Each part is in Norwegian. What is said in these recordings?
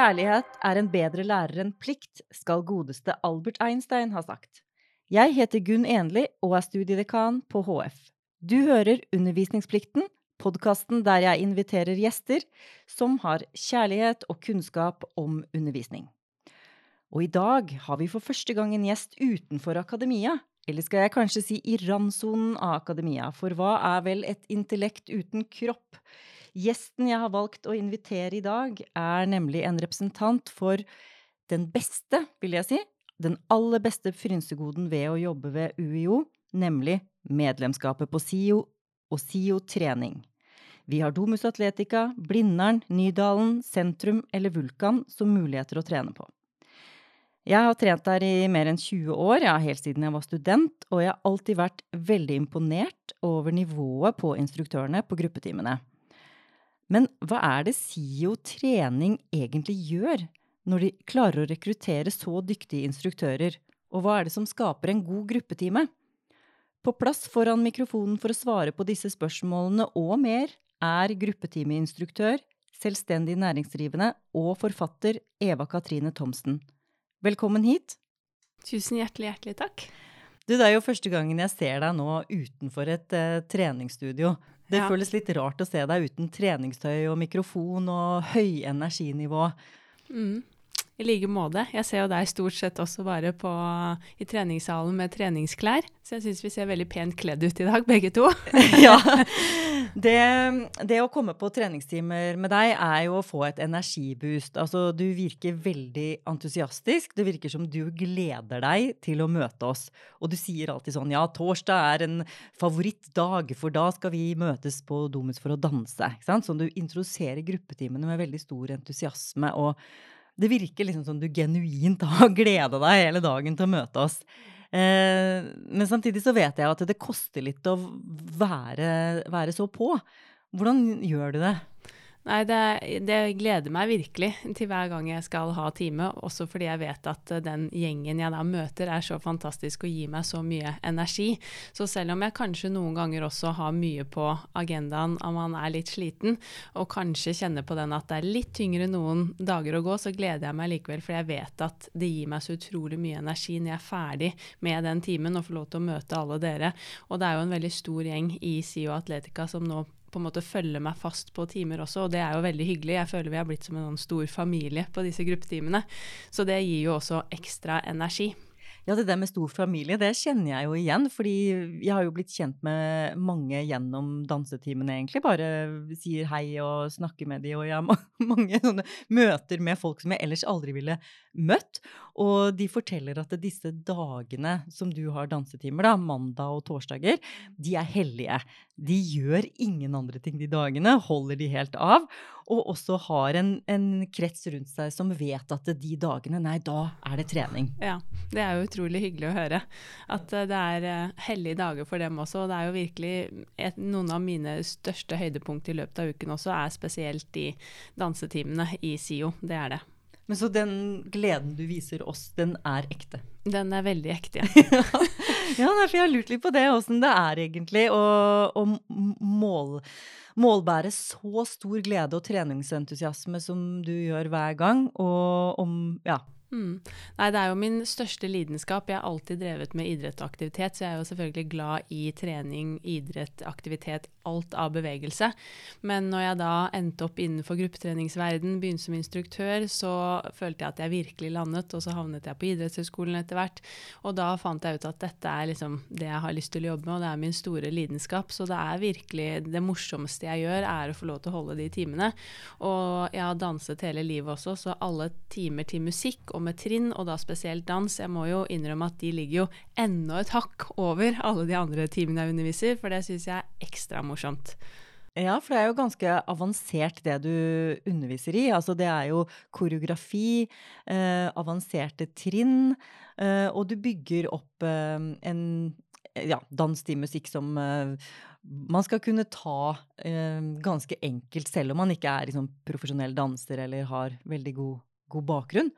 Kjærlighet er en bedre lærer enn plikt, skal godeste Albert Einstein ha sagt. Jeg heter Gunn Enli og er studiedekan på HF. Du hører Undervisningsplikten, podkasten der jeg inviterer gjester som har kjærlighet og kunnskap om undervisning. Og i dag har vi for første gang en gjest utenfor akademia. Eller skal jeg kanskje si i randsonen av akademia, for hva er vel et intellekt uten kropp? Gjesten jeg har valgt å invitere i dag, er nemlig en representant for den beste, vil jeg si, den aller beste frynsegoden ved å jobbe ved UiO, nemlig medlemskapet på SIO og SIO trening. Vi har Domus Atletica, Blindern, Nydalen, Sentrum eller Vulkan som muligheter å trene på. Jeg har trent der i mer enn 20 år, ja, helt siden jeg var student, og jeg har alltid vært veldig imponert over nivået på instruktørene på gruppetimene. Men hva er det SIO trening egentlig gjør, når de klarer å rekruttere så dyktige instruktører, og hva er det som skaper en god gruppetime? På plass foran mikrofonen for å svare på disse spørsmålene og mer er gruppetimeinstruktør, selvstendig næringsdrivende og forfatter Eva Katrine Thomsen. Velkommen hit. Tusen hjertelig, hjertelig takk. Du, det er jo første gangen jeg ser deg nå utenfor et uh, treningsstudio. Det ja. føles litt rart å se deg uten treningstøy og mikrofon og høy energinivå. Mm. I like måte. Jeg ser jo deg stort sett også bare på, i treningssalen med treningsklær. Så jeg syns vi ser veldig pent kledd ut i dag, begge to. ja. Det, det, å komme på treningstimer med deg er jo å få et energiboost. Altså, du virker veldig entusiastisk. Det virker som du gleder deg til å møte oss. Og du sier alltid sånn ja, torsdag er en favorittdag, for da skal vi møtes på Domus for å danse. Ikke sant? Sånn du introduserer gruppetimene med veldig stor entusiasme. og det virker liksom som du genuint har gleda deg hele dagen til å møte oss. Eh, men samtidig så vet jeg at det koster litt å være, være så på. Hvordan gjør du det? Nei, det, det, gleder meg virkelig til hver gang jeg skal ha time, også fordi jeg vet at eh, den gjengen jeg da møter er så fantastisk og gir meg så mye energi. Så selv om jeg kanskje noen ganger også har mye på agendaen om man er litt sliten, og kanskje kjenner på den at det er litt tyngre noen dager å gå, så gleder jeg meg likevel, for jeg vet at det gir meg så utrolig mye energi når jeg er ferdig med den timen og får lov til å møte alle dere. Og det er jo en veldig stor gjeng i SIO Atletica som nå på en måte følge meg fast på timer også, og det er jo veldig hyggelig. Jeg føler vi har blitt som en sånn stor familie på disse gruppetimene. Så det gir jo også ekstra energi. Ja, det der med stor familie, det kjenner jeg jo igjen. Fordi jeg har jo blitt kjent med mange gjennom dansetimene, egentlig. Bare sier hei og snakker med de, og jeg har mange sånne møter med folk som jeg ellers aldri ville møtt. Og de forteller at disse dagene som du har dansetimer, da, mandag og torsdager, de er hellige. De gjør ingen andre ting de dagene, holder de helt av. Og også har en, en krets rundt seg som vet at de dagene, nei, da er det trening. Ja, det er jo utrolig hyggelig å høre. At eh, det er uh, hellige dager for dem også. Og det er jo virkelig et, noen av mine største høydepunkt i løpet av uken også, er spesielt de dansetimene i SIO. Det er det. Men så den gleden du viser oss, den er ekte? Den er veldig ekte, ja. ja, for jeg har lurt litt på det, åssen det er egentlig å, å mål, målbære så stor glede og treningsentusiasme som du gjør hver gang, og om Ja. Mm. Nei, det er jo min største lidenskap. Jeg har alltid drevet med idrett og aktivitet, så jeg er jo selvfølgelig glad i trening, idrett, aktivitet, alt av bevegelse. Men når jeg da endte opp innenfor gruppetreningsverden, begynte som instruktør, så følte jeg at jeg virkelig landet, og så havnet jeg på idrettshøyskolen etter hvert. Og da fant jeg ut at dette er liksom det jeg har lyst til å jobbe med, og det er min store lidenskap. Så det er virkelig det morsomste jeg gjør, er å få lov til å holde de timene. Og jeg har danset hele livet også, så alle timer til musikk og med trinn, og da spesielt dans, jeg må jo innrømme at de ligger jo enda et hakk over alle de andre timene jeg underviser, for det syns jeg er ekstra morsomt. Ja, for det er jo ganske avansert det du underviser i. Altså det er jo koreografi, eh, avanserte trinn, eh, og du bygger opp eh, en ja, dans til musikk som eh, man skal kunne ta eh, ganske enkelt, selv om man ikke er liksom, profesjonell danser eller har veldig god, god bakgrunn.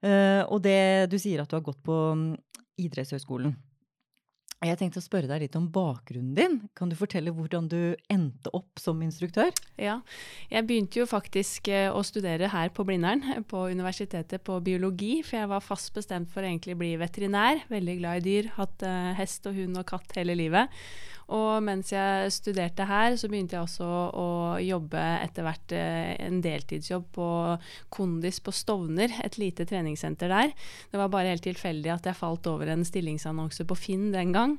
Mm. og det du sier at du har gått på um, idrettshøyskolen. Jeg tenkte å spørre deg litt om bakgrunnen din. Kan du fortelle hvordan du endte opp som instruktør? Ja, jeg begynte jo faktisk eh, å studere her på Blindern, på universitetet på biologi. For jeg var fast bestemt for å egentlig bli veterinær. Veldig glad i dyr. Hatt uh, hest og hund og katt hele livet. Og mens jeg studerte her, så begynte jeg også å jobbe etter hvert en deltidsjobb på Kondis på Stovner, et lite treningssenter der. Det var bare helt tilfeldig at jeg falt over en stillingsannonse på Finn den gang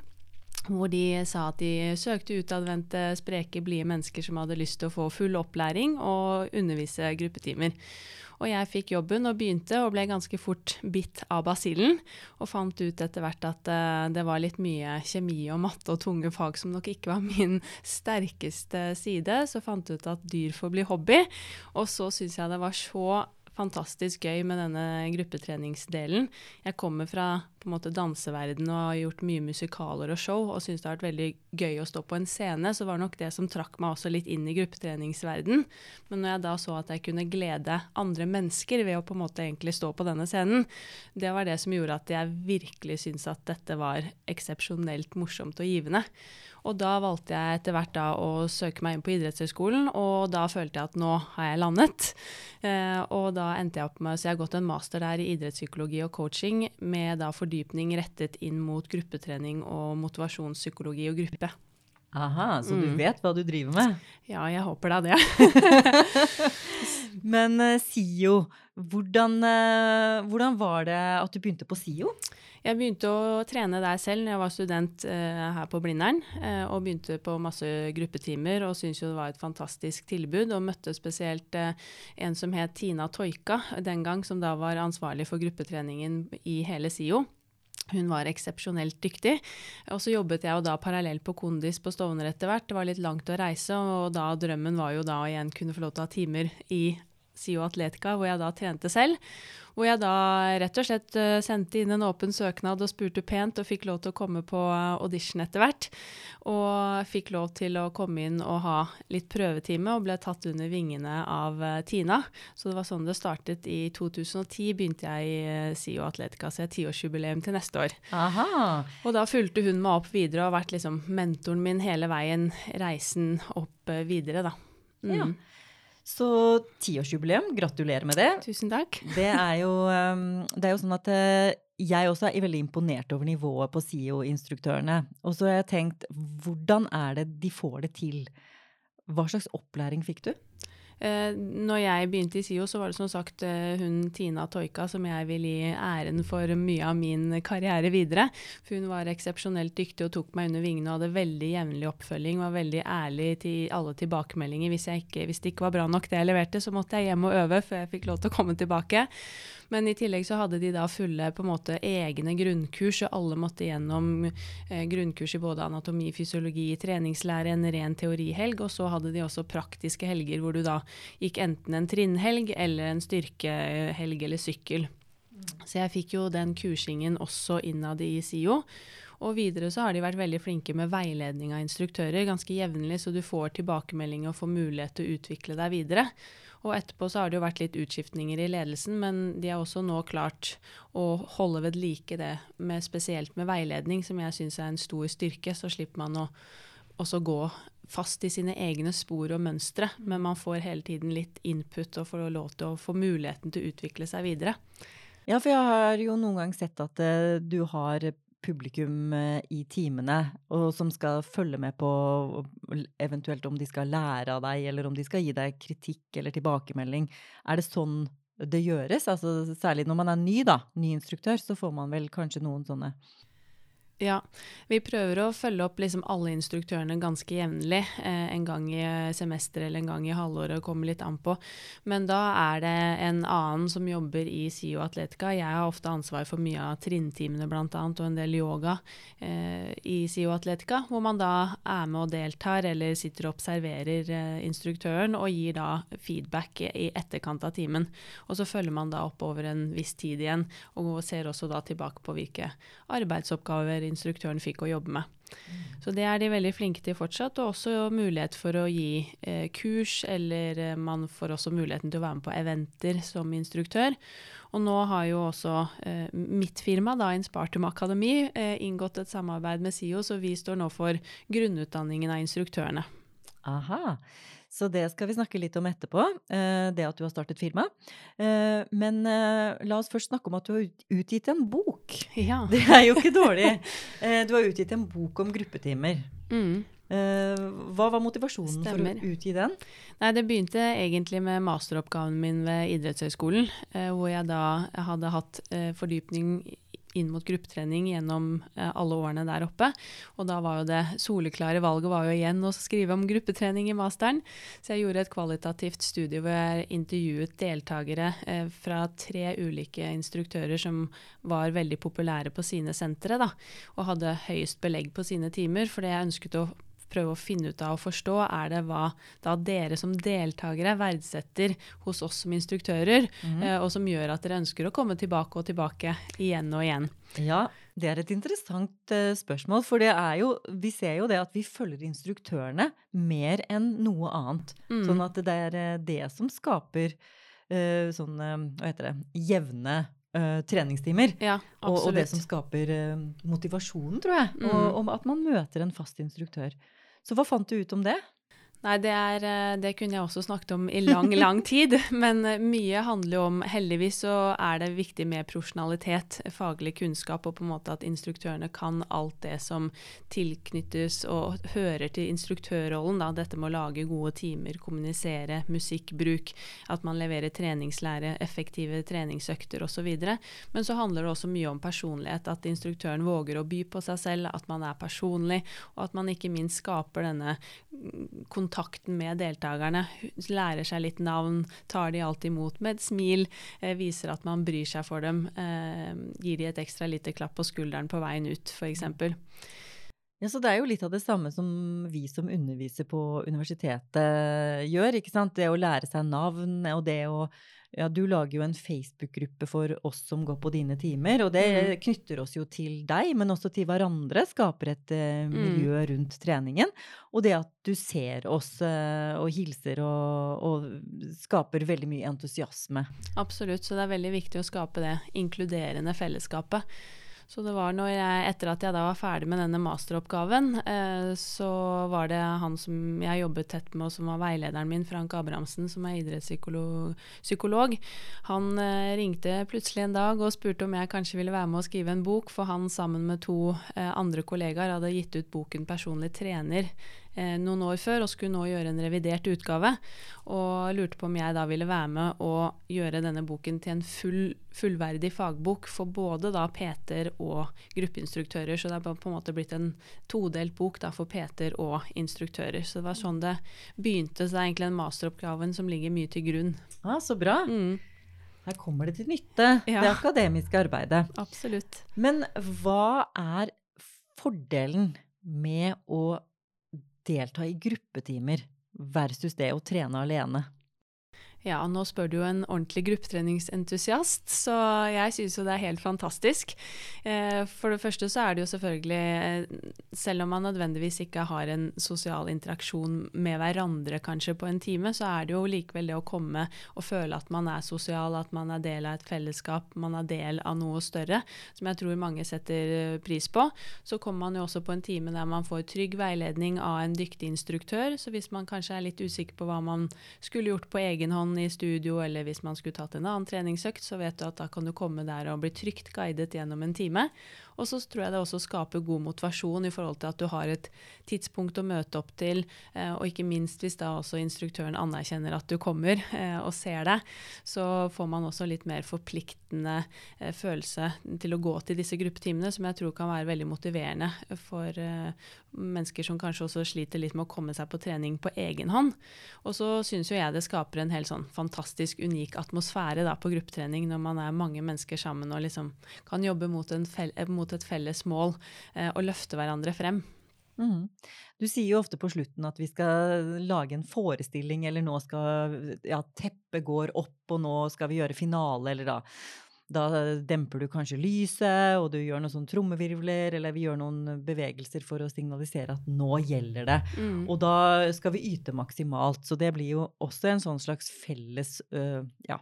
hvor de sa at de søkte utadvendte, spreke, blide mennesker som hadde lyst til å få full opplæring og undervise gruppetimer. Og jeg fikk jobben og begynte, og ble ganske fort bitt av basillen. Og fant ut etter hvert at uh, det var litt mye kjemi og matte og tunge fag som nok ikke var min sterkeste side. Så fant jeg ut at dyr får bli hobby. Og så syns jeg det var så fantastisk gøy med denne gruppetreningsdelen. Jeg kommer fra på en måte danseverden og har gjort mye musikaler og show, og syns det har vært veldig gøy å stå på en scene, så var det nok det som trakk meg også litt inn i gruppetreningsverden. Men når jeg da så at jeg kunne glede andre mennesker ved å på en måte egentlig stå på denne scenen, det var det som gjorde at jeg virkelig syntes at dette var eksepsjonelt morsomt og givende. Og da valgte jeg etter hvert da å søke meg inn på idrettshøyskolen, og da følte jeg at nå har jeg landet. Eh, og da endte jeg opp med Så jeg har gått en master der i idrettspsykologi og coaching med da fordypning rettet inn mot gruppetrening og motivasjonspsykologi og gruppe. Aha, så du mm. vet hva du driver med? Ja, jeg håper da det. Men uh, SIO, hvordan, uh, hvordan var det at du begynte på SIO? Jeg begynte å trene der selv når jeg var student uh, her på Blindern. Eh, og begynte på masse gruppetimer og syntes jo det var et fantastisk tilbud. Og møtte spesielt eh, en som het Tina Toika den gang, som da var ansvarlig for gruppetreningen i hele SIO. Hun var eksepsjonelt dyktig. Og så jobbet jeg jo da parallelt på Kondis på Stovner etter hvert. Det var litt langt å reise, og da drømmen var jo da å igjen kunne få lov til å ha timer i SIO Atletica, hvor jeg da trente selv. Hvor jeg da rett og slett uh, sendte inn en åpen søknad og spurte pent, og fikk lov til å komme på uh, audition etter hvert. Og fikk lov til å komme inn og ha litt prøvetime, og ble tatt under vingene av uh, Tina. Så det var sånn det startet. I 2010 begynte jeg i SIO Atletica, så jeg har tiårsjubileum til neste år. Aha. Og da fulgte hun meg opp videre og har vært liksom mentoren min hele veien, reisen opp videre, da. Mm. Ja. Så tiårsjubileum, gratulerer med det. Tusen takk. Det er jo, um, det er jo sånn at eh, jeg også er veldig imponert over nivået på SIO-instruktørene. Og så har jeg tenkt, hvordan er det de får det til? Hva slags opplæring fikk du? Eh, når jeg begynte i SIO, så var det som sagt eh, hun Tina Toika som jeg vil gi æren for mye av min karriere videre. For hun var eksepsjonelt dyktig og tok meg under vingene og hadde veldig jevnlig oppfølging. Var veldig ærlig til alle tilbakemeldinger. Hvis, ikke, hvis det ikke var bra nok det jeg leverte, så måtte jeg hjem og øve før jeg fikk lov til å komme tilbake. Men i tillegg så hadde de da fulle på en måte egne grunnkurs, og alle måtte gjennom eh, grunnkurs i både anatomi, fysiologi, treningslære, en ren teorihelg. Og så hadde de også praktiske helger hvor du da gikk enten en trinnhelg eller en styrkehelg eller sykkel. Så jeg fikk jo den kursingen også innad i SIO. Og videre så har de vært veldig flinke med veiledning av instruktører ganske jevnlig, så du får tilbakemelding og får mulighet til å utvikle deg videre. Og etterpå så har det jo vært litt utskiftninger i ledelsen, men de har også nå klart å holde ved like det, med, spesielt med veiledning, som jeg syns er en stor styrke. Så slipper man å også gå fast i sine egne spor og mønstre, men man får hele tiden litt input og får lov til å få muligheten til å utvikle seg videre. Ja, for jeg har jo noen gang sett at uh, du har publikum eh, i timene, og som skal følge med på eventuelt om de skal lære av deg, eller om de skal gi deg kritikk eller tilbakemelding. Er det sånn det gjøres? Altså, særlig når man er ny, da, ny instruktør, så får man vel kanskje noen sånne ja, vi prøver å følge opp liksom alle instruktørene ganske jevnlig. Eh, en gang i semesteret eller en gang i halvåret, kommer litt an på. Men da er det en annen som jobber i SIO Atletica. Jeg har ofte ansvar for mye av trinntimene bl.a. og en del yoga eh, i SIO Atletica, hvor man da er med og deltar eller sitter og observerer eh, instruktøren og gir da feedback i etterkant av timen. Og så følger man da opp over en viss tid igjen og ser også da tilbake på hvilke arbeidsoppgaver instruktøren fikk å jobbe med. Så det er de veldig flinke til fortsatt, og også mulighet for å gi eh, kurs, eller eh, man får også muligheten til å være med på eventer som instruktør. Og nå har jo også eh, mitt firma, da Inspartum Akademi, eh, inngått et samarbeid med SIO, så vi står nå for grunnutdanningen av instruktørene. Aha. Så det skal vi snakke litt om etterpå, eh, det at du har startet firma. Eh, men eh, la oss først snakke om at du har utgitt en bok. Ja. Det er jo ikke dårlig. Du har utgitt en bok om gruppetimer. Mm. Hva var motivasjonen Stemmer. for å utgi den? Nei, Det begynte egentlig med masteroppgaven min ved idrettshøyskolen, hvor jeg da hadde hatt fordypning inn mot gruppetrening gjennom eh, alle årene der oppe. Og da var jo det soleklare valget var jo igjen å skrive om gruppetrening i masteren. Så jeg gjorde et kvalitativt studie hvor jeg intervjuet deltakere eh, fra tre ulike instruktører som var veldig populære på sine sentre, da, og hadde høyest belegg på sine timer. For det jeg ønsket å prøve å finne ut av og forstå, er det hva da dere som deltakere verdsetter hos oss som instruktører, mm. eh, og som gjør at dere ønsker å komme tilbake og tilbake igjen og igjen. Ja, det er et interessant uh, spørsmål, for det er jo, vi ser jo det at vi følger instruktørene mer enn noe annet. Mm. Sånn at det er uh, det som skaper uh, sånn, hva heter det, jevne Uh, treningstimer. Ja, og, og, det som skaper uh, motivasjonen, tror jeg. Mm. Og, og, at man møter en fast instruktør. Så hva fant du ut om det? Nei, det, er, eh, det, kunne jeg også snakket om i lang, lang tid. Men eh, mye handler jo om Heldigvis så er det viktig med profesjonalitet, faglig kunnskap, og på en måte at instruktørene kan alt det som tilknyttes og hører til instruktørrollen. Da. Dette med å lage gode timer, kommunisere, musikkbruk, at man leverer treningslære, effektive treningsøkter osv. Men så handler det også mye om personlighet. At instruktøren våger å by på seg selv, at man er personlig, og at man ikke minst skaper denne kontakten kontakten med deltakerne. Lærer seg litt navn, tar de alt imot med et smil, eh, viser at man bryr seg for dem. Eh, gir de et ekstra lite klapp på skulderen på veien ut, f.eks. Ja, så Det er jo litt av det samme som vi som underviser på universitetet gjør. ikke sant? Det å lære seg navn og det å ja, du lager jo en Facebook-gruppe for oss som går på dine timer, og det mm. knytter oss jo til deg, men også til hverandre. Skaper et miljø mm. rundt treningen. Og det at du ser oss uh, og hilser og, og, skaper veldig mye entusiasme. Absolutt, så det er veldig viktig å skape det inkluderende fellesskapet. Så det var når jeg, etter at jeg da var ferdig med denne masteroppgaven, eh, så var det han som jeg jobbet tett med, og som var veilederen min, Frank Abrahamsen, som er idrettspsykolog. Han eh, ringte plutselig en dag og spurte om jeg kanskje ville være med å skrive en bok, for han sammen med to eh, andre kollegaer hadde gitt ut boken 'Personlig trener' noen år før og skulle nå gjøre en revidert utgave. Og lurte på om jeg da ville være med og gjøre denne boken til en full, fullverdig fagbok for både da Peter og gruppeinstruktører. Så det er på en måte blitt en todelt bok da for Peter og instruktører. Så det var sånn det begynte. Så det er egentlig den masteroppgaven som ligger mye til grunn. Ja, Så bra. Mm. Her kommer det til nytte, ja. det akademiske arbeidet. Absolutt. Men hva er fordelen med å delta i gruppetimer versus det å trene alene? Ja, nå spør du jo en ordentlig gruppetreningsentusiast, så jeg synes jo det er helt fantastisk. Eh, for det første så er det jo selvfølgelig, eh, selv om man nødvendigvis ikke har en sosial interaksjon med hverandre kanskje på en time, så er det jo likevel det å komme og føle at man er sosial, at man er del av et fellesskap, man er del av noe større, som jeg tror mange setter eh, pris på. Så kommer man jo også på en time der man får trygg veiledning av en dyktig instruktør, så hvis man kanskje er litt usikker på hva man skulle gjort på egen hånd, i studio, eller hvis man skulle tatt en annen treningsøkt, så vet du at da kan du komme der og bli trygt guidet gjennom en time. Og så tror jeg det også skaper god motivasjon i forhold til at du har et tidspunkt å møte opp til, eh, og ikke minst hvis da også instruktøren anerkjenner at du kommer eh, og ser deg, så får man også litt mer forpliktende eh, følelse til å gå til disse gruppetimene, som jeg tror kan være veldig motiverende for mennesker som kanskje også sliter litt med å komme seg på trening på egen hånd. Og så syns jo jeg det skaper en helt sånn fantastisk unik atmosfære da på gruppetrening når man er mange mennesker sammen og liksom kan jobbe mot, en, mot et felles mål eh, og løfte hverandre frem. Mm. Du sier jo ofte på slutten at vi skal lage en forestilling, eller nå skal ja, teppet går opp, og nå skal vi gjøre finale, eller da da demper du kanskje lyset, og du gjør noen sånn trommevirvler, eller vi gjør noen bevegelser for å signalisere at nå gjelder det. Mm. Og da skal vi yte maksimalt. Så det blir jo også en sånn slags felles øh, ja,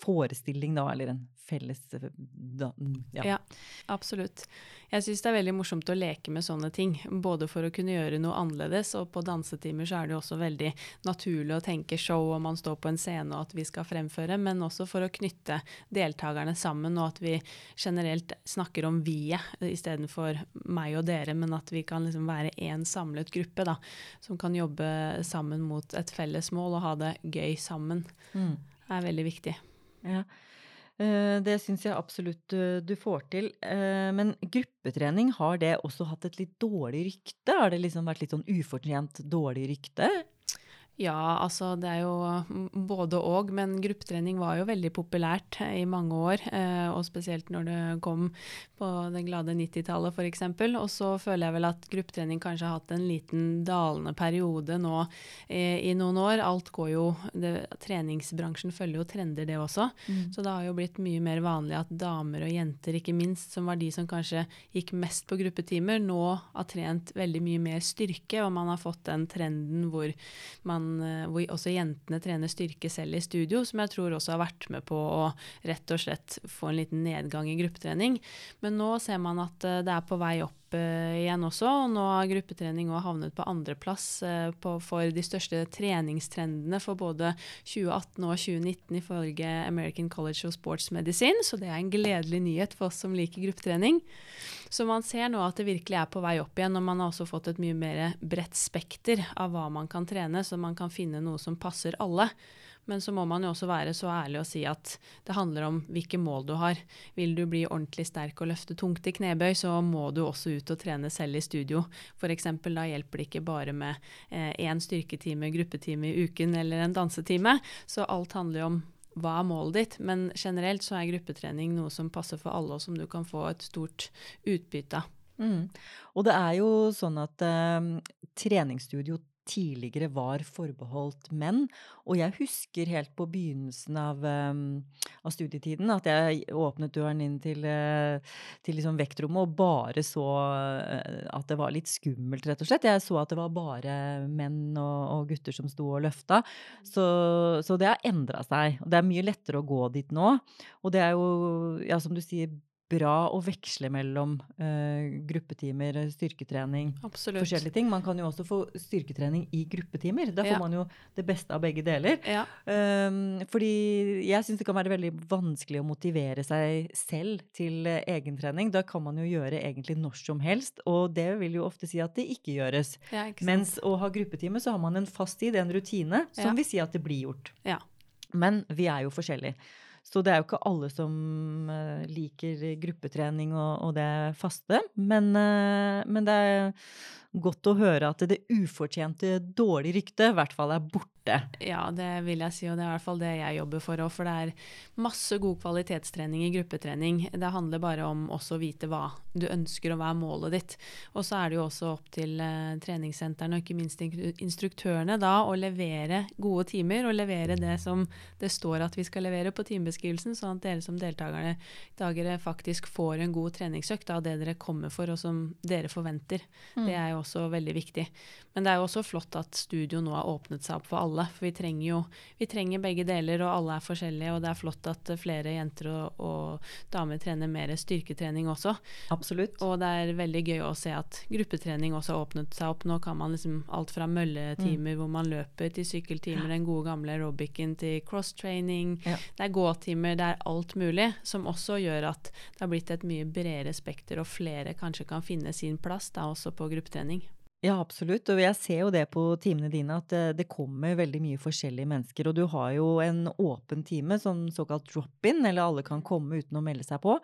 forestilling, da, eller en felles øh, da, mm, ja. Ja, absolutt. Jeg syns det er veldig morsomt å leke med sånne ting. Både for å kunne gjøre noe annerledes, og på dansetimer så er det jo også veldig naturlig å tenke show og man står på en scene og at vi skal fremføre, men også for å knytte deltakerne sammen, og at vi generelt snakker om vi-et istedenfor meg og dere, men at vi kan liksom være én samlet gruppe da, som kan jobbe sammen mot et felles mål og ha det gøy sammen. Mm. Er veldig viktig. Ja. Eh, Det syns jeg absolutt eh, du får til. Eh, Men gruppetrening, har det også hatt et litt dårlig rykte? Har det liksom vært litt sånn ufortjent dårlig rykte? Ja, altså det er jo mm, både og, men gruppetrening var jo veldig populært i mange år. eh, Og spesielt når det kom på det glade 90-tallet f.eks. Og så føler jeg vel at gruppetrening kanskje har hatt en liten dalende periode nå eh, i noen år. Alt går jo det, Treningsbransjen følger jo trender, det også. Så det har jo blitt mye mer vanlig at damer og jenter, ikke minst, som var de som kanskje gikk mest på gruppetimer, nå har trent veldig mye mer styrke, og man har fått den trenden hvor, man, eh, hvor også jentene trener styrke selv i studio, som jeg tror også har vært med på å rett og slett få en liten nedgang i gruppetrening. Men nå ser man at eh, det er på vei opp eh, igjen også, og nå har gruppetrening også havnet på andreplass uh, for de største treningstrendene for både 2018 og 2019 ifølge American College of Sports Medicine, så det er en gledelig nyhet for oss som liker gruppetrening. Så man ser nå at det virkelig er på vei opp igjen, og man har også fått et mye mer bredt spekter av hva man kan trene, så man kan finne noe som passer alle. Men så må man jo også være så ærlig og si at det handler om hvilke mål du har. Vil du bli ordentlig sterk og løfte tungt i knebøy, så må du også ut og trene selv i studio. F.eks. da hjelper det ikke bare med én eh, styrketime, gruppetime i uken eller en dansetime. Så alt handler jo om hva er målet ditt, men generelt så er gruppetrening noe som passer for alle, og som du kan få et stort utbytte av. Mm. Og det er jo sånn at eh, treningsstudio tidligere var forbeholdt menn. Og jeg husker helt på begynnelsen av, um, av studietiden at jeg åpnet døren inn til, uh, til liksom vektrommet og bare så uh, at det var litt skummelt, rett og slett. Jeg så at det var bare menn og, og gutter som sto og løfta. Så, så det har endra seg. Og det er mye lettere å gå dit nå. Og det er jo, ja, som du sier, bra å veksle mellom uh, gruppetimer, styrketrening, Absolutt. forskjellige ting. Man kan jo også få styrketrening i gruppetimer. Da får Ja. man jo det beste av begge deler. Ja, Um, fordi jeg syns det kan være veldig vanskelig å motivere seg selv til uh, egentrening. Da kan man jo gjøre egentlig når som helst, og det vil jo ofte si at det ikke gjøres. ja ikke. Mens å ha gruppetime, så har man en fast tid, en rutine, som vil si at det blir gjort. Ja. Men vi er jo forskjellige. Så det er jo ikke alle som eh, liker gruppetrening og, og det faste. Men, eh, men det er godt å høre at det ufortjente dårlige ryktet i hvert fall er borte. Ja, det vil jeg si, og det er i hvert fall det jeg jobber for òg. For det er masse god kvalitetstrening i gruppetrening. Det handler bare om også å vite hva du ønsker og hva er målet ditt. Og så er det jo også opp til uh, treningssentrene og ikke minst instruktørene da å levere gode timer, og levere det som det står at vi skal levere på timebeskrivelsen, sånn at dere som deltakere faktisk får en god treningsøkt av det dere kommer for og som dere forventer. Det er jo også veldig viktig. Men det er jo også flott at studio nå har åpnet seg opp for alle. For vi trenger jo vi trenger begge deler, og alle er forskjellige. Og det er flott at flere jenter og, og damer trener mer styrketrening også. Absolutt. Og det er veldig gøy å se at gruppetrening også har åpnet seg opp. Nå kan man liksom alt fra mølletimer hvor man løper, til sykkeltimer, den gode gamle aerobicen, til cross-training. Ja. Det er gåtimer, det er alt mulig. Som også gjør at det har blitt et mye bredere spekter, og flere kanskje kan finne sin plass da også på gruppetrening. Ja, absolutt. Og jeg ser jo det på timene dine, at eh, det kommer veldig mye forskjellige mennesker. Og du har jo en åpen time, sånn såkalt drop-in, eller alle kan komme uten å melde seg på.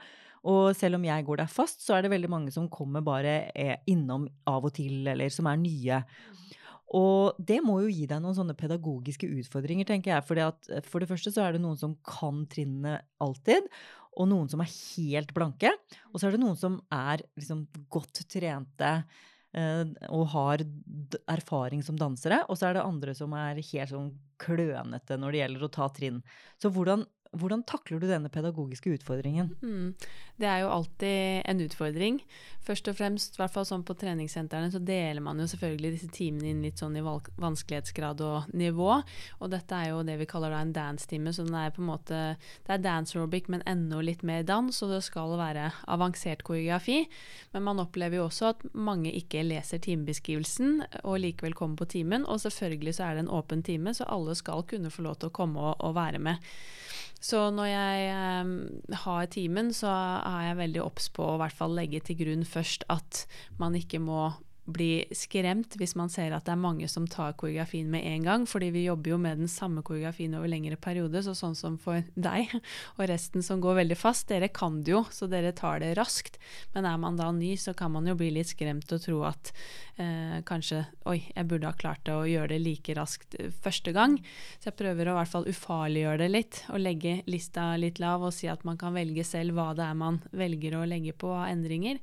Og selv om jeg går der fast, så er det veldig mange som kommer bare eh, innom av og til, eller som er nye. Og det må jo gi deg noen sånne pedagogiske utfordringer, tenker jeg. Fordi at eh, for det første så er det noen som kan trinnene alltid, og noen som er helt blanke. Og så er det noen som er liksom godt trente og har erfaring som dansere. Og så er det andre som er helt sånn klønete når det gjelder å ta trinn. Så hvordan hvordan takler du denne pedagogiske utfordringen? Mm. Det er jo alltid en utfordring. Først og fremst, i hvert fall sånn på treningssentrene, så deler man jo selvfølgelig disse timene inn litt sånn i vanskelighetsgrad og nivå. Og dette er jo det vi kaller da en dance-time, så den er på en måte Det er dance aerobic, men enda litt mer dans, og det skal være avansert koreografi. Men man opplever jo også at mange ikke leser timebeskrivelsen og likevel kommer på timen. Og selvfølgelig så er det en åpen time, så alle skal kunne få lov til å komme og, og være med. Så når jeg um, har timen, så er jeg veldig obs på å i hvert fall legge til grunn først at man ikke må bli skremt hvis man ser at det er mange som tar koreografien med en gang, fordi vi jobber jo med den samme koreografien over lengre periode, så sånn som for deg og resten som går veldig fast, dere kan det jo, så dere tar det raskt. Men er man da ny, så kan man jo bli litt skremt og tro at eh, kanskje oi, jeg burde ha klart det å gjøre det like raskt eh, første gang. Så jeg prøver å i hvert fall ufarliggjøre det litt, og legge lista litt lav og si at man kan velge selv hva det er man velger å legge på av endringer.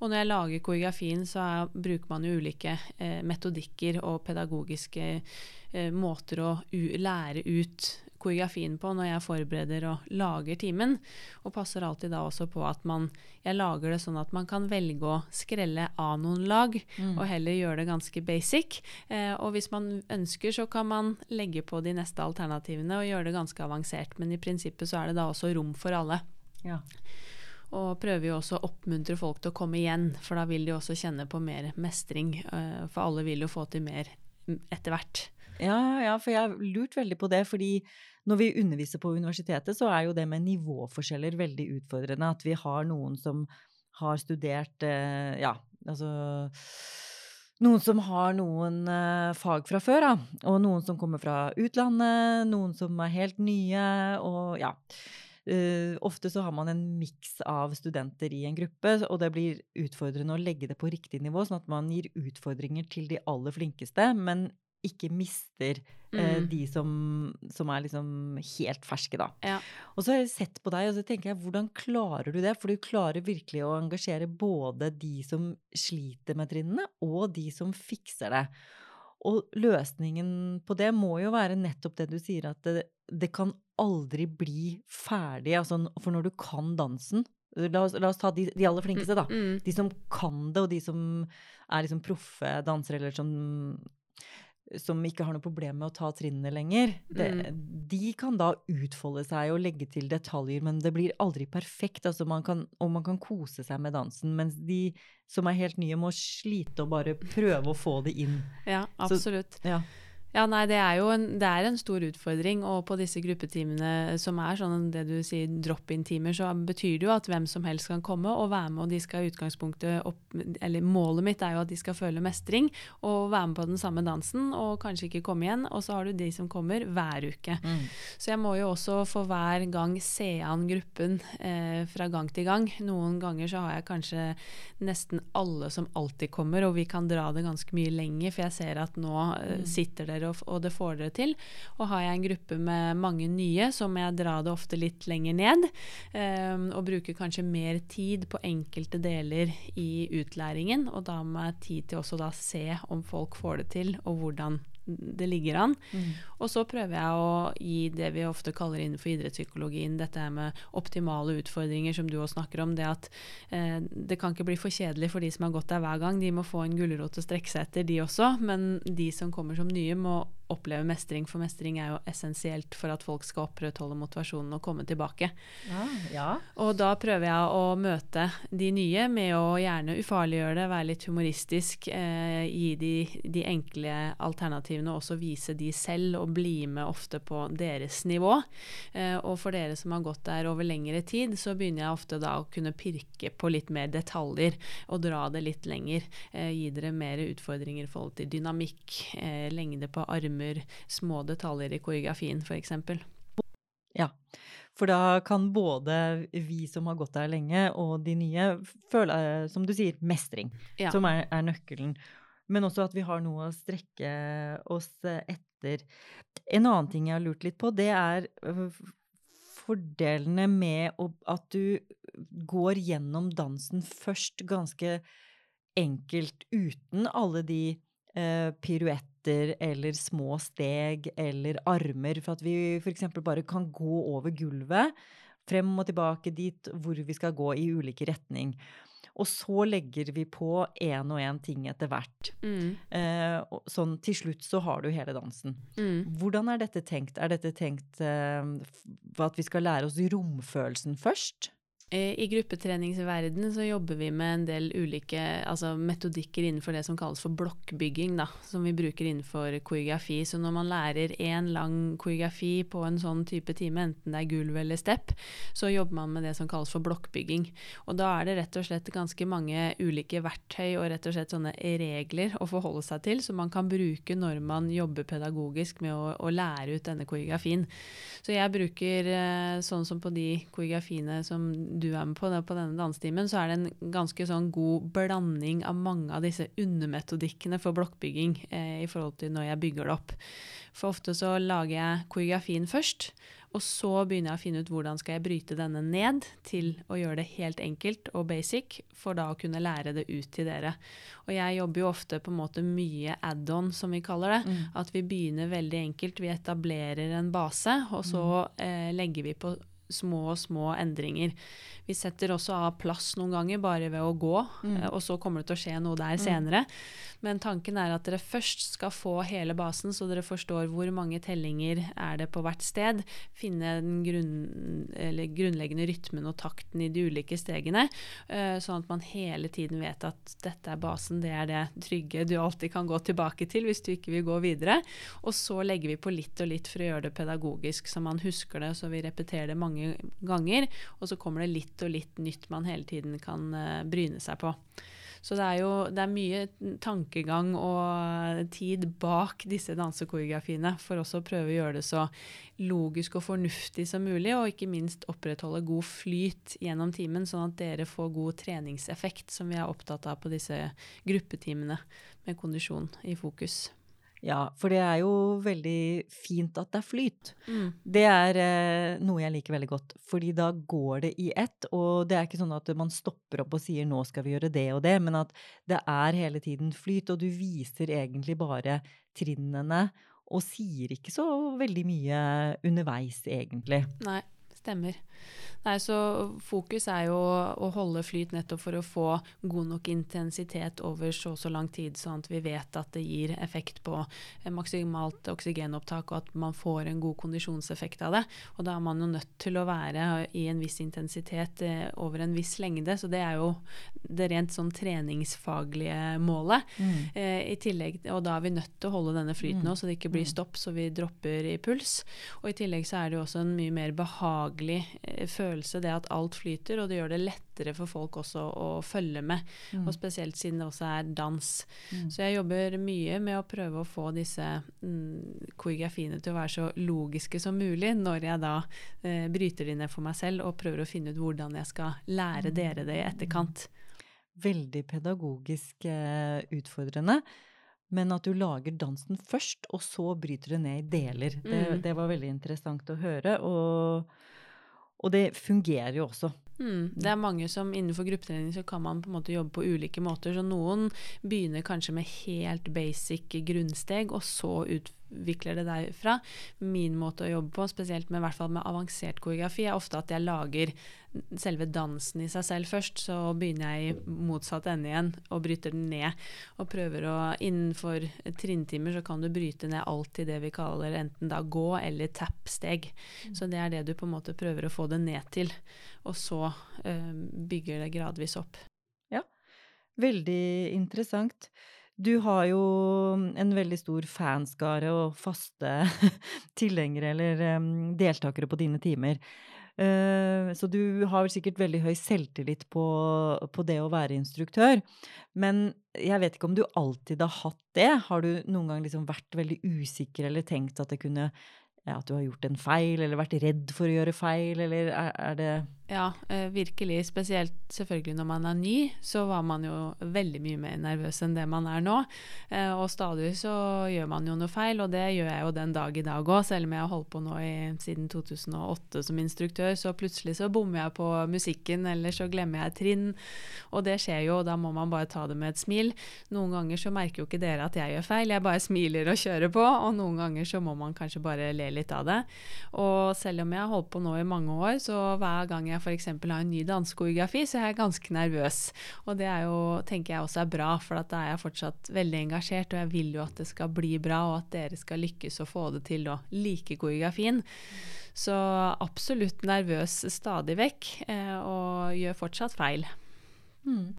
Og når jeg lager koreografien, så er, bruker man jo ulike eh, metodikker og pedagogiske eh, måter å lære ut koreografien på når jeg forbereder og lager timen. Og passer alltid da også på at man, jeg lager det sånn at man kan velge å skrelle av noen lag, mm. og heller gjøre det ganske basic. Eh, og hvis man ønsker, så kan man legge på de neste alternativene og gjøre det ganske avansert. Men i prinsippet så er det da også rom for alle. Ja. Og prøver jo også å oppmuntre folk til å komme igjen, for da vil de også kjenne på mer mestring. Eh, for alle vil jo få til mer etter hvert. Ja, ja, for jeg har lurt veldig på det. fordi når vi underviser på universitetet, så er jo det med nivåforskjeller veldig utfordrende. At vi har noen som har studert eh, Ja, altså noen som har noen uh, fag fra før, da. Og noen som kommer fra utlandet, noen som er helt nye, og ja. Uh, ofte så har man en miks av studenter i en gruppe, og det blir utfordrende å legge det på riktig nivå, sånn at man gir utfordringer til de aller flinkeste, men ikke mister uh, mm. de som, som, er liksom helt ferske, da. Ja. Og så har jeg sett på deg, og så tenker jeg, hvordan klarer du det? For du klarer virkelig å engasjere både de som sliter med trinnene, og de som fikser det. Og løsningen på det må jo være nettopp det du sier, at det, det kan aldri bli ferdig. Altså, for når du kan dansen La oss, la oss ta de, de, aller flinkeste, da. Mm, mm. De som kan det, og de som er liksom proffe dansere, eller som som ikke har noe problem med å ta trinnene lenger, det, mm. de kan da utfolde seg og legge til detaljer, men det blir aldri perfekt. Altså man kan, og man kan kose seg med dansen, mens de som er helt nye, må slite og bare prøve å få det inn. Ja, absolutt. Så, ja. Ja, nei, det er jo en, det er en stor utfordring. Og på disse gruppetimene som er sånn det du sier drop-in-timer, så betyr det jo at hvem som helst kan komme og være med, og de skal i utgangspunktet opp Eller målet mitt er jo at de skal føle mestring og være med på den samme dansen og kanskje ikke komme igjen. Og så har du de som kommer hver uke. Mm. Så jeg må jo også for hver gang se an gruppen eh, fra gang til gang. Noen ganger så har jeg kanskje nesten alle som alltid kommer, og vi kan dra det ganske mye lenger, for jeg ser at nå eh, mm. sitter dere dere, og, det får dere til. Og har jeg en gruppe med mange nye, så må jeg dra det ofte litt lenger ned. Um, og bruke kanskje mer tid på enkelte deler i utlæringen. Og da må jeg tid til også da se om folk får det til, og hvordan det ligger an. Mm. Og så prøver jeg å gi det vi ofte kaller innenfor idrettspsykologien, dette med optimale utfordringer, som du også snakker om. Det at eh, det kan ikke bli for kjedelig for de som har gått der hver gang. De må få en gulrot å strekke seg etter, de også. Men de som kommer som nye, må oppleve mestring, for mestring er jo essensielt for at folk skal opprettholde motivasjonen og komme tilbake. Ja, ja. Og da prøver jeg å møte de nye med å gjerne ufarliggjøre det, være litt humoristisk, eh, gi de, de enkle alternativene og også vise de selv, og bli med ofte på deres nivå. Eh, og for dere som har gått der over lengre tid, så begynner jeg ofte da å kunne pirke på litt mer detaljer og dra det litt lenger. Eh, gi dere mer utfordringer i forhold til dynamikk, eh, lengde på armer glemmer små detaljer i koreografien, f.eks. Ja, for da kan både vi som har gått der lenge, og de nye føle, som du sier, mestring, ja. som er, er, nøkkelen. Men også at vi har noe å strekke oss etter. En annen ting jeg har lurt litt på, det er fordelene med at du går gjennom dansen først ganske enkelt, uten alle de eh, piruetter eller små steg eller armer, for at vi f.eks. bare kan gå over gulvet frem og tilbake dit hvor vi skal gå i ulike retning. Og så legger vi på én og én ting etter hvert. Mm. Eh, sånn til slutt så har du hele dansen. Mm. Hvordan er dette tenkt? Er dette tenkt eh, at vi skal lære oss romfølelsen først? Eh, I gruppetreningsverdenen så jobber vi med en del ulike altså metodikker innenfor det som kalles for blokkbygging, da, som vi bruker innenfor koreografi. Så når man lærer én lang koreografi på en sånn type time, enten det er gulv eller step, så jobber man med det som kalles for blokkbygging. Og da er det rett og slett ganske mange ulike verktøy og rett og slett sånne regler å forholde seg til, som man kan bruke når man jobber pedagogisk med å, å lære ut denne koreografien. Så jeg bruker eh, sånn som på de koreografiene som du er med på, det, på denne dansetimen, så er det en ganske sånn god blanding av mange av disse undermetodikkene for blokkbygging eh, i forhold til når jeg bygger det opp. For ofte så lager jeg koreografien først, og så begynner jeg å finne ut hvordan skal jeg bryte denne ned til å gjøre det helt enkelt og basic, for da å kunne lære det ut til dere. Og jeg jobber jo ofte på en måte mye add-on, som vi kaller det. At vi begynner veldig enkelt. Vi etablerer en base, og så eh, legger vi på små små endringer. Vi setter også av plass noen ganger bare ved å gå, mm. og så kommer det til å skje noe der senere. Men tanken er at dere først skal få hele basen, så dere forstår hvor mange tellinger er det på hvert sted. Finne den grunn, eller grunnleggende rytmen og takten i de ulike stegene, eh, sånn at man hele tiden vet at dette er basen, det er det trygge du alltid kan gå tilbake til hvis du ikke vil gå videre. Og så legger vi på litt og litt for å gjøre det pedagogisk, så man husker det, så vi repeterer det mange ganger. Og så kommer det litt og litt nytt man hele tiden kan eh, bryne seg på. Så det er jo det er mye tankegang og tid bak disse dansekoreografiene for også å prøve å gjøre det så logisk og fornuftig som mulig, og ikke minst opprettholde god flyt gjennom timen, sånn at dere får god treningseffekt, som vi er opptatt av på disse gruppetimene med kondisjon i fokus. Ja, for det er jo veldig fint at det er flyt. Mm. Det er eh, noe jeg liker veldig godt, fordi da går det i ett. Og det er ikke sånn at man stopper opp og sier 'nå skal vi gjøre det og det', men at det er hele tiden flyt, og du viser egentlig bare trinnene, og sier ikke så veldig mye underveis, egentlig. Nei, stemmer. Nei, så fokus er jo å holde flyt nettopp for å få god nok intensitet over så og så lang tid, sånn at vi vet at det gir effekt på eh, maksimalt oksygenopptak, og at man får en god kondisjonseffekt av det. Og da er man jo nødt til å være i en viss intensitet eh, over en viss lengde, så det er jo det rent sånn treningsfaglige målet. Eh, I tillegg, og da er vi nødt til å holde denne flyten nå, så det ikke blir stopp, så vi dropper i puls. Og i tillegg så er det jo også en mye mer behagelig eh, følelse, det at alt flyter, og det gjør det lettere for folk også å følge med. Og spesielt siden det også er dans. Så jeg jobber mye med å prøve å få disse mm, koreografiene til å være så logiske som mulig, når jeg da eh, bryter de ned for meg selv og prøver å finne ut hvordan jeg skal lære dere det i etterkant. Veldig pedagogisk eh, utfordrende. Men at du lager dansen først, og så bryter det ned i deler. Det, Mm. det var veldig interessant å høre. Og, og det fungerer jo også. Mm, det er mange som innenfor gruppetrening så kan man på en måte jobbe på ulike måter. Så noen begynner kanskje med helt basic grunnsteg, og så utvikler det derfra. Min måte å jobbe på, spesielt med, med avansert koreografi, er ofte at jeg lager selve dansen i seg selv først. Så begynner jeg i motsatt ende igjen og bryter den ned. Og prøver å Innenfor trinntimer så kan du bryte ned alt i det vi kaller enten da gå eller tap-steg. Så det er det du på en måte prøver å få det ned til. Og så øh, bygger det gradvis opp. Ja, Veldig interessant. Du har jo en veldig stor fanskare og faste tilhengere eller deltakere på dine timer. Eh, så du har vel sikkert veldig høy selvtillit på, på det å være instruktør. Men jeg vet ikke om du alltid har hatt det. Har du noen gang liksom vært veldig usikker eller tenkt at kunne at du har gjort en feil, eller vært redd for å gjøre feil, eller er, er det Ja, eh, virkelig. Spesielt selvfølgelig når man er ny, så var man jo veldig mye mer nervøs enn det man er nå. Eh, og stadig så gjør man jo noe feil, og det gjør jeg jo den dag i dag òg. Selv om jeg har holdt på nå i, siden 2008 som instruktør, så plutselig så bommer jeg på musikken, eller så glemmer jeg trinn. Og det skjer jo, og da må man bare ta det med et smil. Noen ganger så merker jo ikke dere at jeg gjør feil, jeg bare smiler og kjører på. Og noen ganger så må man kanskje bare le litt av det. Og selv om jeg har holdt på nå i mange år, så hver gang jeg jeg f.eks. har en ny dansekoreografi, så er jeg ganske nervøs. Og det er jo, tenker jeg også er bra, for da er jeg fortsatt veldig engasjert, og jeg vil jo at det skal bli bra, og at dere skal lykkes og få det til å like koreografien. Så absolutt nervøs stadig vekk, eh, og gjør fortsatt feil. Mm.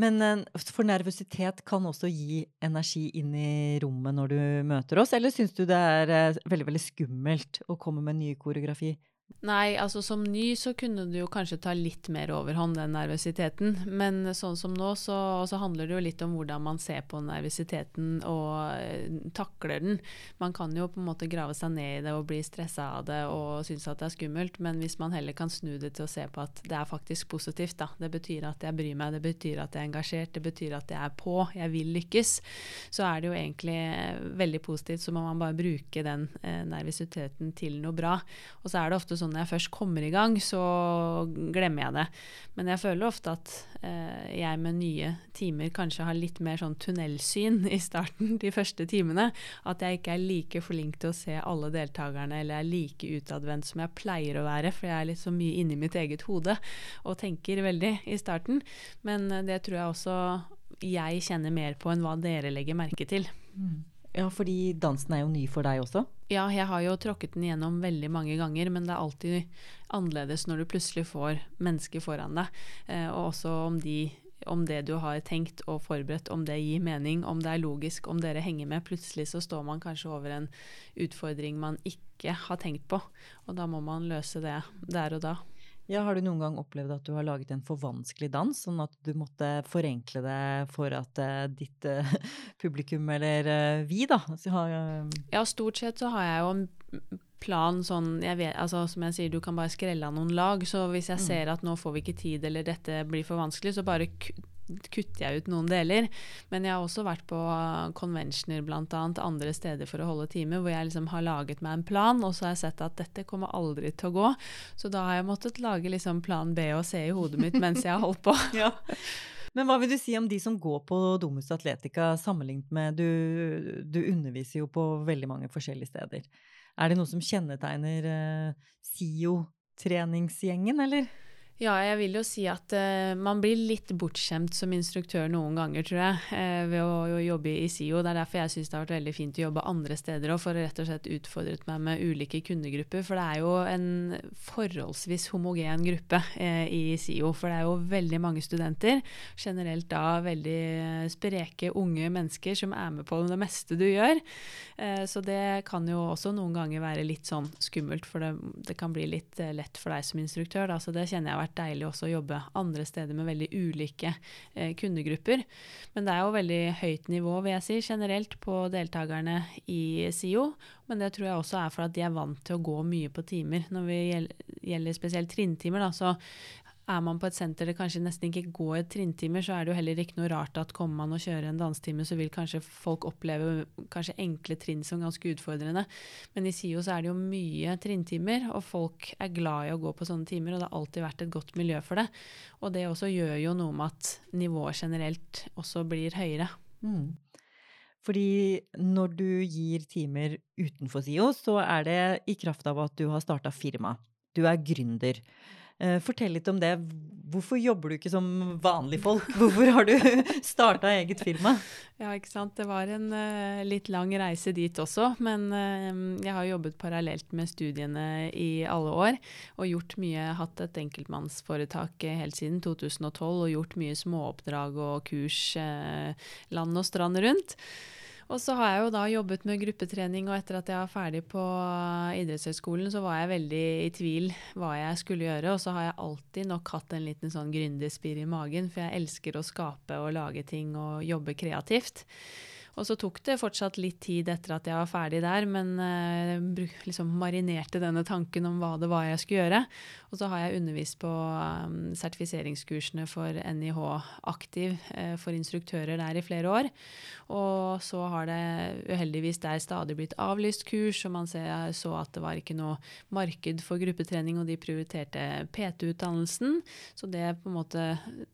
Men eh, for nervøsitet kan også gi energi inn i rommet når du møter oss, eller syns du det er eh, veldig, veldig skummelt å komme med ny koreografi? Nei, altså som ny så kunne du jo kanskje ta litt mer overhånd, den nervøsiteten. Men sånn som nå, så, så, handler det jo litt om hvordan man ser på nervøsiteten og uh, takler den. Man kan jo på en måte grave seg ned i det og bli stressa av det og synes at det er skummelt, men hvis man heller kan snu det til å se på at det er faktisk positivt, da. Det betyr at jeg bryr meg, det betyr at jeg er engasjert, det betyr at jeg er på, jeg vil lykkes. Så er det jo egentlig eh, veldig positivt, så må man bare bruke den eh, nervøsiteten til noe bra. Og så er det ofte sånn når jeg først kommer i gang, så glemmer jeg det. Men jeg føler ofte at eh, jeg med nye timer kanskje har litt mer sånn tunnelsyn i starten, de første timene. At jeg ikke er like flink til å se alle deltakerne eller er like utadvendt som jeg pleier å være, for jeg er litt så mye inni mitt eget hode og tenker veldig i starten. Men eh, det tror jeg også jeg kjenner mer på enn hva dere legger merke til. Mm. Ja, fordi dansen er jo ny for deg også? Ja, jeg har jo tråkket den gjennom veldig mange ganger, men det er alltid annerledes når du plutselig får mennesker foran deg. Eh, og også om, de, om det du har tenkt og forberedt, om det gir mening, om det er logisk, om dere henger med. Plutselig så står man kanskje over en utfordring man ikke har tenkt på, og da må man løse det der og da. Ja, Har du noen gang opplevd at du har laget en for vanskelig dans, sånn at du måtte forenkle det for at uh, ditt uh, publikum, eller uh, vi, da har, Ja, stort sett så har jeg jo en plan sånn jeg vet, altså, Som jeg sier, du kan bare skrelle av noen lag. Så hvis jeg mm. ser at nå får vi ikke tid, eller dette blir for vanskelig, så bare kutter jeg ut noen deler. Men jeg har også vært på conventioner bl.a. andre steder for å holde time, hvor jeg liksom har laget meg en plan, og så har jeg sett at dette kommer aldri til å gå. Så da har jeg måttet lage liksom plan B og C i hodet mitt mens jeg har holdt på. ja. Men hva vil du si om de som går på Domus Atletica sammenlignet med du, du underviser jo på veldig mange forskjellige steder. Er det noe som kjennetegner uh, SIO-treningsgjengen, eller? Ja, jeg vil jo si at uh, man blir litt bortskjemt som instruktør noen ganger, tror jeg, uh, ved å, å, jobbe i SIO. Det er derfor jeg syns det har vært veldig fint å jobbe andre steder òg, for å rett og slett utfordret meg med ulike kundegrupper. For det er jo en forholdsvis homogen gruppe uh, i SIO. For det er jo veldig mange studenter, generelt da veldig spreke, unge mennesker som er med på det meste du gjør. så det kan jo også noen ganger være litt sånn skummelt, for det, det kan bli litt lett for deg som instruktør. Da. Så det kjenner jeg har vært vært deilig også å jobbe andre steder med veldig ulike eh, kundegrupper. Men det er jo veldig høyt nivå, vil jeg si, generelt på deltakerne i SIO. Men det tror jeg også er for at de er vant til å gå mye på timer. Når vi gjelder spesielt trinntimer, da, så er man på et senter det kanskje nesten ikke går trinntimer, så er det jo heller ikke noe rart at kommer man og kjører en dansetime, så vil kanskje folk oppleve kanskje enkle trinn som ganske utfordrende. Men i SIO så er det jo mye trinntimer, og folk er glad i å gå på sånne timer, og det har alltid vært et godt miljø for det. Og det også gjør jo noe med at nivået generelt også blir høyere. Mm. Fordi når du gir timer utenfor SIO, så er det i kraft av at du har starta firma. Du er gründer. Eh, fortell litt om det. Hvorfor jobber du ikke som vanlige folk? Hvorfor har du starta eget firma? Ja, ikke sant. Det var en uh, litt lang reise dit også. Men uh, jeg har jobbet parallelt med studiene i alle år. Og gjort mye, hatt et enkeltmannsforetak helt siden 2012 og gjort mye småoppdrag og kurs uh, land og strand rundt. Og så har jeg jo da jobbet med gruppetrening, og etter at jeg var ferdig på idrettshøyskolen, så var jeg veldig i tvil hva jeg skulle gjøre. Og så har jeg alltid nok hatt en liten sånn gründerspir i magen, for jeg elsker å skape og lage ting og jobbe kreativt. Og så tok det fortsatt litt tid etter at jeg var ferdig der, men uh, liksom marinerte denne tanken om hva det var jeg skulle gjøre. Og så har jeg undervist på um, sertifiseringskursene for NIH Aktiv uh, for instruktører der i flere år. Og så har det uheldigvis der stadig blitt avlyst kurs, og man ser, så at det var ikke noe marked for gruppetrening, og de prioriterte PT-utdannelsen. Så det på en måte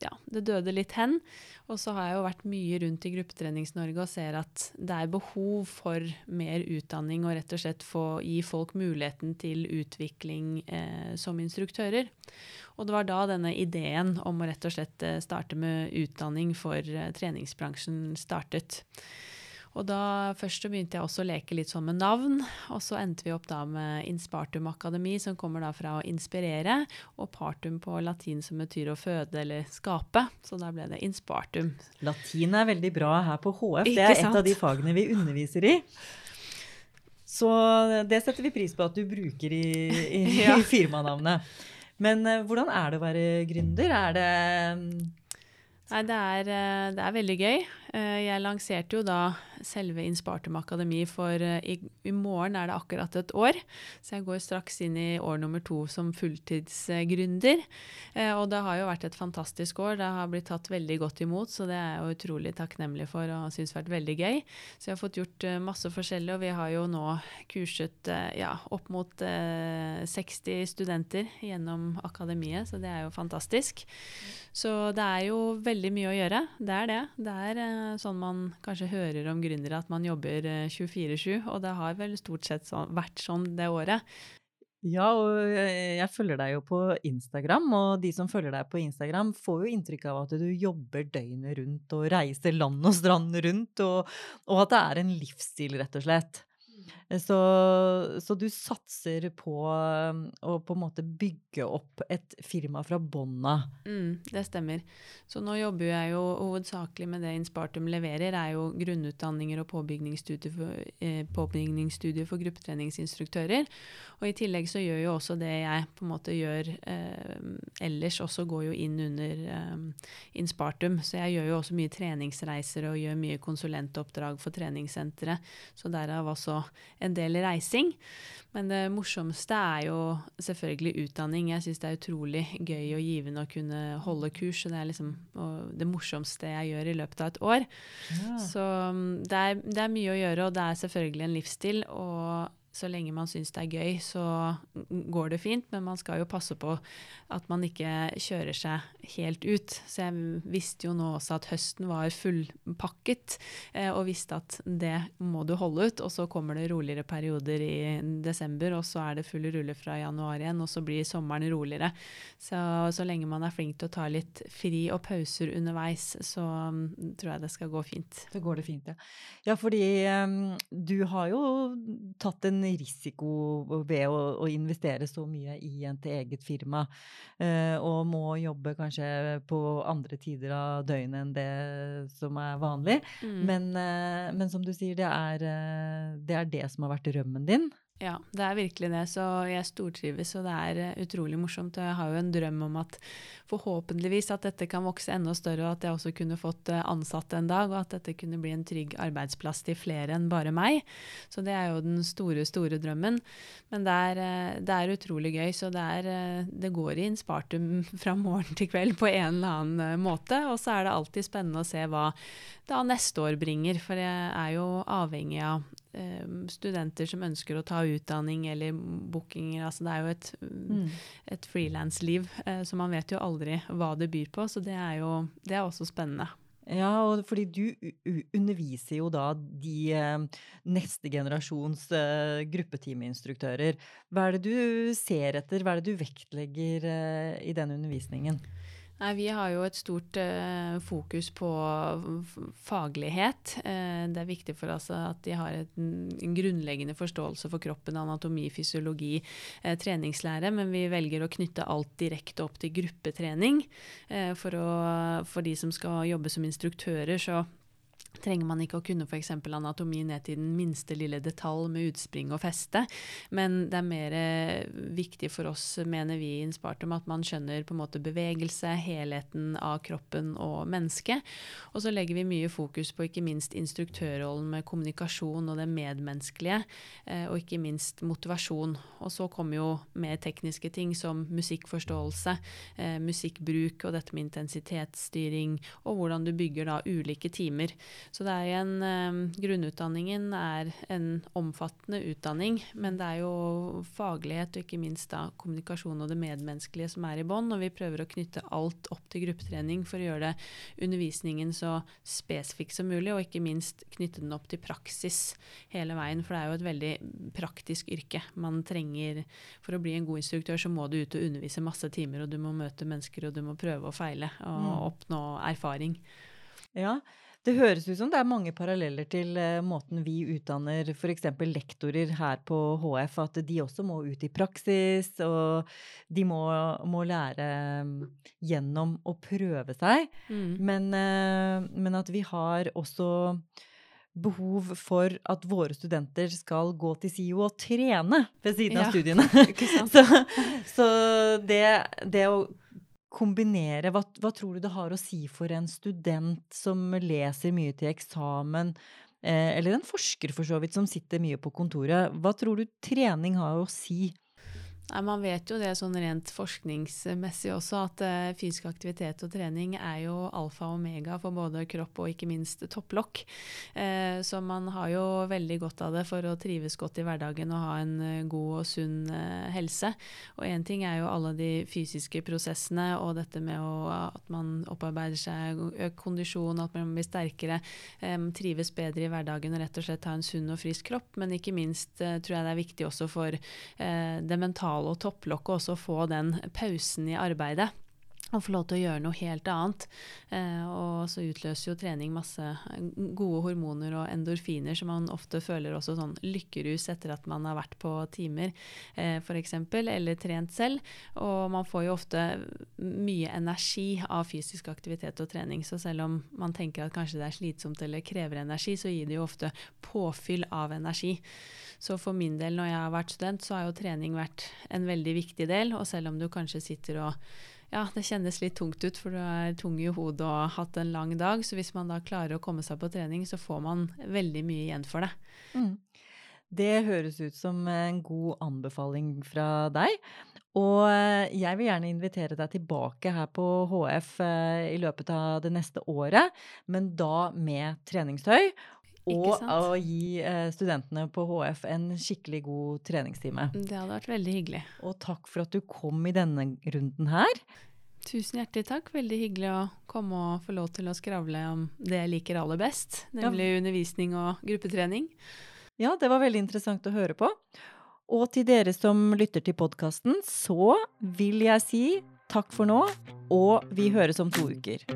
Ja, det døde litt hen. Og så har jeg jo vært mye rundt i Gruppetrenings-Norge og ser at det er behov for mer utdanning og rett og slett få gi folk muligheten til utvikling eh, som instruktører. Og det var da denne ideen om å rett og slett eh, starte med utdanning for eh, treningsbransjen startet. Og da først så begynte jeg også å leke litt sånn med navn, og så endte vi opp da med Inspartum Akademi, som kommer da fra å inspirere, og partum på latin som betyr å føde eller skape. Så da ble det Inspartum. Latin er veldig bra her på HF. Det er et av de fagene vi underviser i. Så det setter vi pris på at du bruker i, i, ja. i firmanavnet. Men uh, hvordan er det å være gründer? Er det um... Nei, det er, eh, det er, veldig gøy. Eh, jeg lanserte jo da selve Inspartum Akademi for eh, i, i, morgen er det akkurat et år. Så jeg går straks inn i år nummer to som fulltidsgründer. Eh, og det har jo vært et fantastisk år. Det har blitt tatt veldig godt imot, så det er jeg utrolig takknemlig for og syns vært veldig gøy. Så jeg har fått gjort masse forskjellig, og vi har jo nå kurset ja, opp mot 60 studenter gjennom akademiet, så det er jo fantastisk. Så det er jo veldig mye å gjøre. Det er det. Det er sånn man kanskje hører om gründere at man jobber 24-7, eh, og det har vel stort sett så, vært sånn det året. Ja, og jeg følger deg jo på Instagram, og de som følger deg på Instagram, får jo inntrykk av at du jobber døgnet rundt og reiser land og strand rundt, og, og at det er en livsstil, rett og slett. Eh, så, så, du satser på å på en måte bygge opp et firma fra bånn av? Mm, det stemmer. Så nå jobber jeg jo hovedsakelig med det Inspartum leverer, er jo grunnutdanninger og påbygningsstudier for, eh, påbygningsstudier for gruppetreningsinstruktører. Og i tillegg så gjør jo også det jeg på en måte gjør eh, ellers, også går jo inn under eh, Inspartum. Så jeg gjør jo også mye treningsreiser og gjør mye konsulentoppdrag for treningssentre. Så derav også en del reising. Men det morsomste er jo selvfølgelig utdanning. Jeg syns det er utrolig gøy og givende å kunne holde kurs. Og det er liksom det morsomste jeg gjør i løpet av et år. Ja. Så mm, det er, det er, mye å gjøre, og det er selvfølgelig en livsstil. Og så lenge man syns det er gøy, så går det fint. Men man skal jo passe på at man ikke kjører seg helt ut. Så jeg visste jo nå også at høsten var fullpakket, eh, og visste at det må du holde ut. Og så kommer det roligere perioder i desember, og så er det full rulle fra januar igjen, og så blir sommeren roligere. Så, så lenge man er flink til å ta litt fri og pauser underveis, så um, tror jeg det skal gå fint. Så går det fint, ja. Ja, fordi um, du har jo tatt en risiko ved å, å, investere så mye i et eget firma, eh, og må jobbe kanskje på andre tider av døgnet enn det som er vanlig. Mm. Men, eh, men, som du sier, det er, eh, det er det som har vært drømmen din. Ja, det er virkelig det. Så jeg stortrives, og det er uh, utrolig morsomt. Og jeg har jo en drøm om at forhåpentligvis at dette kan vokse enda større, og at jeg også kunne fått uh, ansatte en dag, og at dette kunne bli en trygg arbeidsplass til flere enn bare meg. Så det er jo den store, store drømmen. Men det er, uh, det er utrolig gøy. Så det, er, det går i inspartum fra morgen til kveld på en eller annen måte. Og så er det alltid spennende å se hva da neste år bringer, for jeg er jo avhengig av Eh, studenter som ønsker å ta utdanning eller bookinger. Altså det er jo et, mm. et frilansliv, eh, så man vet jo aldri hva det byr på. Så det er jo det er også spennende. Ja, og fordi du underviser jo da de eh, neste generasjons eh, gruppetimeinstruktører. Hva er det du ser etter, hva er det du vektlegger eh, i den undervisningen? Nei, Vi har jo et stort uh, fokus på faglighet. Uh, det er viktig for oss at de har et, en grunnleggende forståelse for kroppen, anatomi, fysiologi, uh, treningslære. Men vi velger å knytte alt direkte opp til gruppetrening. For, å, for de som skal jobbe som instruktører, så trenger man ikke å kunne f.eks. anatomi ned til den minste lille detalj med utspring og feste, men det er mer eh, viktig for oss, mener vi i Inspartum, at man skjønner på en måte bevegelse, helheten av kroppen og mennesket. Og så legger vi mye fokus på ikke minst instruktørrollen med kommunikasjon og det medmenneskelige, eh, og ikke minst motivasjon. Og så kommer jo mer tekniske ting som musikkforståelse, eh, musikkbruk og dette med intensitetsstyring, og hvordan du bygger da ulike timer. Så det er en um, Grunnutdanningen er en omfattende utdanning, men det er jo faglighet og ikke minst da kommunikasjon og det medmenneskelige som er i bånn. Og vi prøver å knytte alt opp til gruppetrening for å gjøre det undervisningen så spesifikk som mulig, og ikke minst knytte den opp til praksis hele veien. For det er jo et veldig praktisk yrke. Man trenger For å bli en god instruktør så må du ut og undervise masse timer, og du må møte mennesker, og du må prøve og feile og mm. oppnå erfaring. Ja, det høres ut som det er mange paralleller til uh, måten vi utdanner f.eks. lektorer her på HF. At de også må ut i praksis, og de må, må lære um, gjennom å prøve seg. Mm. Men, uh, men, at vi har også behov for at våre studenter skal gå til SIO og trene ved siden ja, av studiene. så, så det, det å kombinere hva, hva, tror du det har å si for en student som leser mye til eksamen, eh, eller en forsker for så vidt som sitter mye på kontoret? Hva tror du trening har å si Nei, man vet jo det sånn rent forskningsmessig også, at uh, fysisk aktivitet og trening er jo alfa og omega for både kropp og ikke minst topplokk. Uh, så man har jo veldig godt av det for å trives godt i hverdagen og ha en uh, god og sunn helse. Og én ting er jo alle de fysiske prosessene og dette med å, at man opparbeider seg økt kondisjon, at man blir sterkere, um, trives bedre i hverdagen og rett og slett ha en sunn og frisk kropp. Men ikke minst tror jeg det er viktig også for det mentale mentale og topplokket også få den pausen i arbeidet og få lov til å gjøre noe helt annet. Eh, og så utløser jo trening masse gode hormoner og endorfiner som man ofte føler også sånn lykkerus etter at man har vært på timer, eh, f.eks., eller trent selv. Og man får jo ofte mye energi av fysisk aktivitet og trening. Så selv om man tenker at kanskje det er slitsomt eller krever energi, så gir det jo ofte påfyll av energi. Så for min del, når jeg har vært student, så har jo trening vært en veldig viktig del. Og selv om du kanskje sitter og ja, det kjennes litt tungt ut, for du er tung i hodet og har hatt en lang dag. Så hvis man da klarer å komme seg på trening, så får man veldig mye igjen for det. Mm. Det høres ut som en god anbefaling fra deg. Og eh, jeg vil gjerne invitere deg tilbake her på HF eh, i løpet av det neste året, men da med treningstøy og å gi eh, studentene på HF en skikkelig god treningstime. Det hadde vært veldig hyggelig. Og takk for at du kom i denne runden her. Tusen hjertelig takk. Veldig hyggelig å komme og få lov til å skravle om det jeg liker aller best, nemlig ja. undervisning og gruppetrening. Ja, det var veldig interessant å høre på. Og til dere som lytter til podkasten, så vil jeg si takk for nå, og vi høres om to uker.